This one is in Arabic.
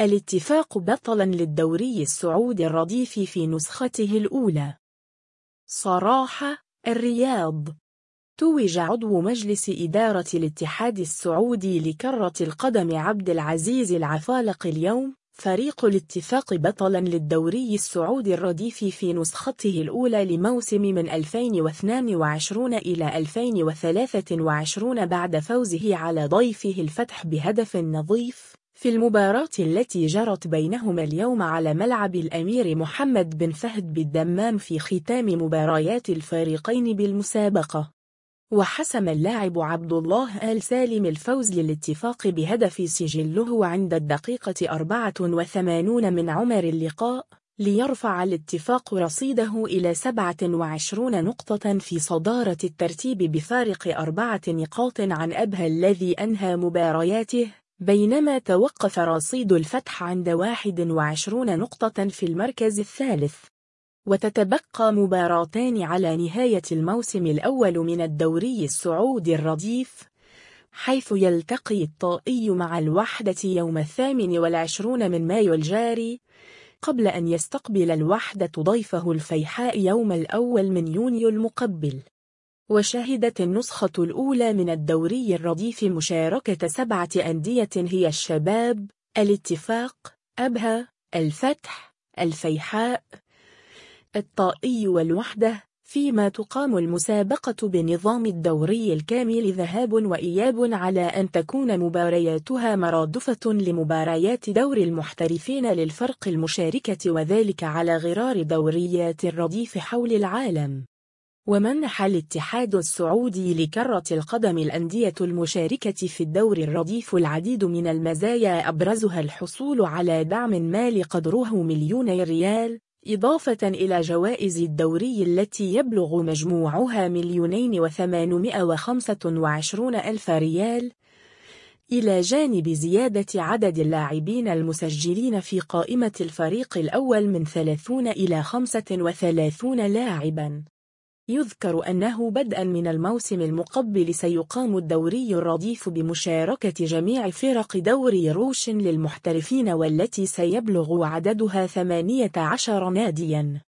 الاتفاق بطلا للدوري السعودي الرديف في نسخته الأولى. صراحة الرياض. توج عضو مجلس إدارة الاتحاد السعودي لكرة القدم عبد العزيز العفالق اليوم فريق الاتفاق بطلا للدوري السعودي الرديف في نسخته الأولى لموسم من 2022 إلى 2023 بعد فوزه على ضيفه الفتح بهدف نظيف. في المباراة التي جرت بينهما اليوم على ملعب الأمير محمد بن فهد بالدمام في ختام مباريات الفريقين بالمسابقة. وحسم اللاعب عبد الله آل سالم الفوز للاتفاق بهدف سجله عند الدقيقة 84 من عمر اللقاء ليرفع الاتفاق رصيده إلى 27 نقطة في صدارة الترتيب بفارق أربعة نقاط عن أبها الذي أنهى مبارياته. بينما توقف رصيد الفتح عند 21 نقطة في المركز الثالث. وتتبقى مباراتان على نهاية الموسم الأول من الدوري السعودي الرديف حيث يلتقي الطائي مع الوحدة يوم الثامن والعشرون من مايو الجاري قبل أن يستقبل الوحدة ضيفه الفيحاء يوم الأول من يونيو المقبل. وشهدت النسخة الأولى من الدوري الرديف مشاركة سبعة أندية هي الشباب، الاتفاق، أبها، الفتح، الفيحاء، الطائي والوحدة، فيما تقام المسابقة بنظام الدوري الكامل ذهاب وإياب على أن تكون مبارياتها مرادفة لمباريات دور المحترفين للفرق المشاركة وذلك على غرار دوريات الرديف حول العالم. ومنح الاتحاد السعودي لكرة القدم الأندية المشاركة في الدور الرديف العديد من المزايا أبرزها الحصول على دعم مالي قدره مليوني ريال إضافة إلى جوائز الدوري التي يبلغ مجموعها مليونين وثمانمائة وخمسة وعشرون ألف ريال إلى جانب زيادة عدد اللاعبين المسجلين في قائمة الفريق الأول من 30 إلى 35 لاعباً. يذكر أنه بدءا من الموسم المقبل سيقام الدوري الرديف بمشاركة جميع فرق دوري روش للمحترفين والتي سيبلغ عددها 18 نادياً.